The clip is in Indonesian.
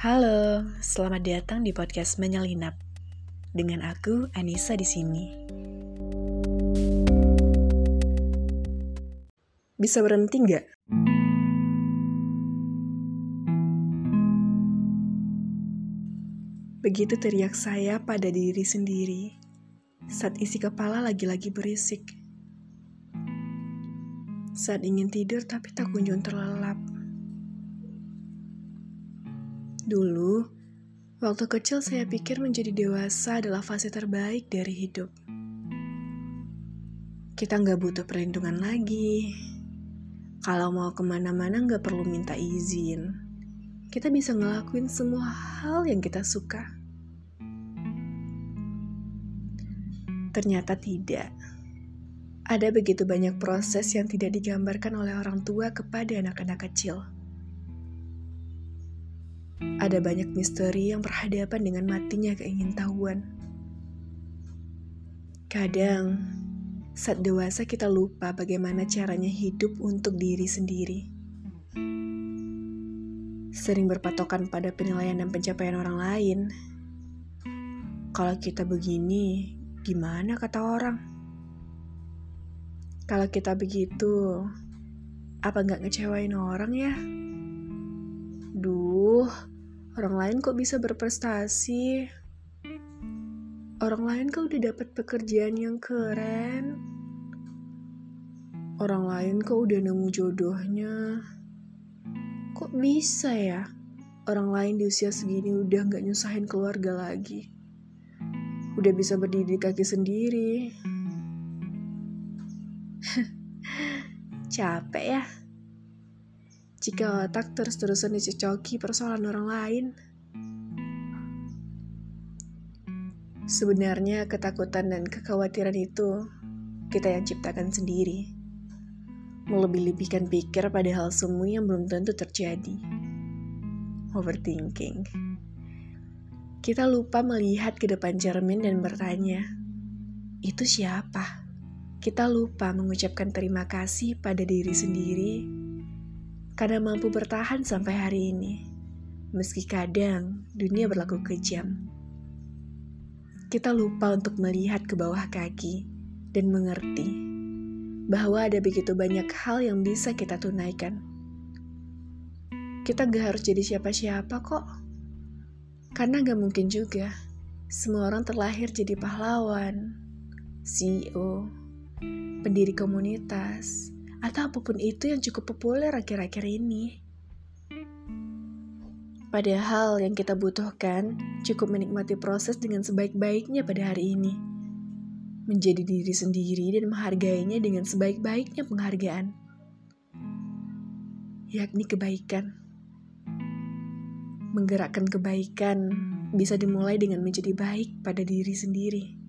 Halo, selamat datang di podcast Menyelinap. Dengan aku Anissa di sini. Bisa berhenti nggak? Begitu teriak saya pada diri sendiri saat isi kepala lagi-lagi berisik. Saat ingin tidur tapi tak kunjung terlelap. Dulu, waktu kecil saya pikir menjadi dewasa adalah fase terbaik dari hidup. Kita nggak butuh perlindungan lagi. Kalau mau ke mana-mana nggak perlu minta izin kita bisa ngelakuin semua hal yang kita suka. Ternyata tidak. Ada begitu banyak proses yang tidak digambarkan oleh orang tua kepada anak-anak kecil. Ada banyak misteri yang berhadapan dengan matinya keingintahuan. Kadang, saat dewasa kita lupa bagaimana caranya hidup untuk diri sendiri sering berpatokan pada penilaian dan pencapaian orang lain. Kalau kita begini, gimana kata orang? Kalau kita begitu, apa nggak ngecewain orang ya? Duh, orang lain kok bisa berprestasi? Orang lain kok udah dapat pekerjaan yang keren? Orang lain kok udah nemu jodohnya? Kok bisa ya? Orang lain di usia segini udah gak nyusahin keluarga lagi. Udah bisa berdiri di kaki sendiri. Capek ya? Jika otak terus-terusan dicocoki persoalan orang lain. Sebenarnya ketakutan dan kekhawatiran itu kita yang ciptakan sendiri melebih-lebihkan pikir pada hal semu yang belum tentu terjadi. Overthinking. Kita lupa melihat ke depan cermin dan bertanya, itu siapa? Kita lupa mengucapkan terima kasih pada diri sendiri karena mampu bertahan sampai hari ini, meski kadang dunia berlaku kejam. Kita lupa untuk melihat ke bawah kaki dan mengerti bahwa ada begitu banyak hal yang bisa kita tunaikan. Kita gak harus jadi siapa-siapa kok. Karena gak mungkin juga semua orang terlahir jadi pahlawan, CEO, pendiri komunitas, atau apa pun itu yang cukup populer akhir-akhir ini. Padahal yang kita butuhkan cukup menikmati proses dengan sebaik-baiknya pada hari ini menjadi diri sendiri dan menghargainya dengan sebaik-baiknya penghargaan, yakni kebaikan. Menggerakkan kebaikan bisa dimulai dengan menjadi baik pada diri sendiri.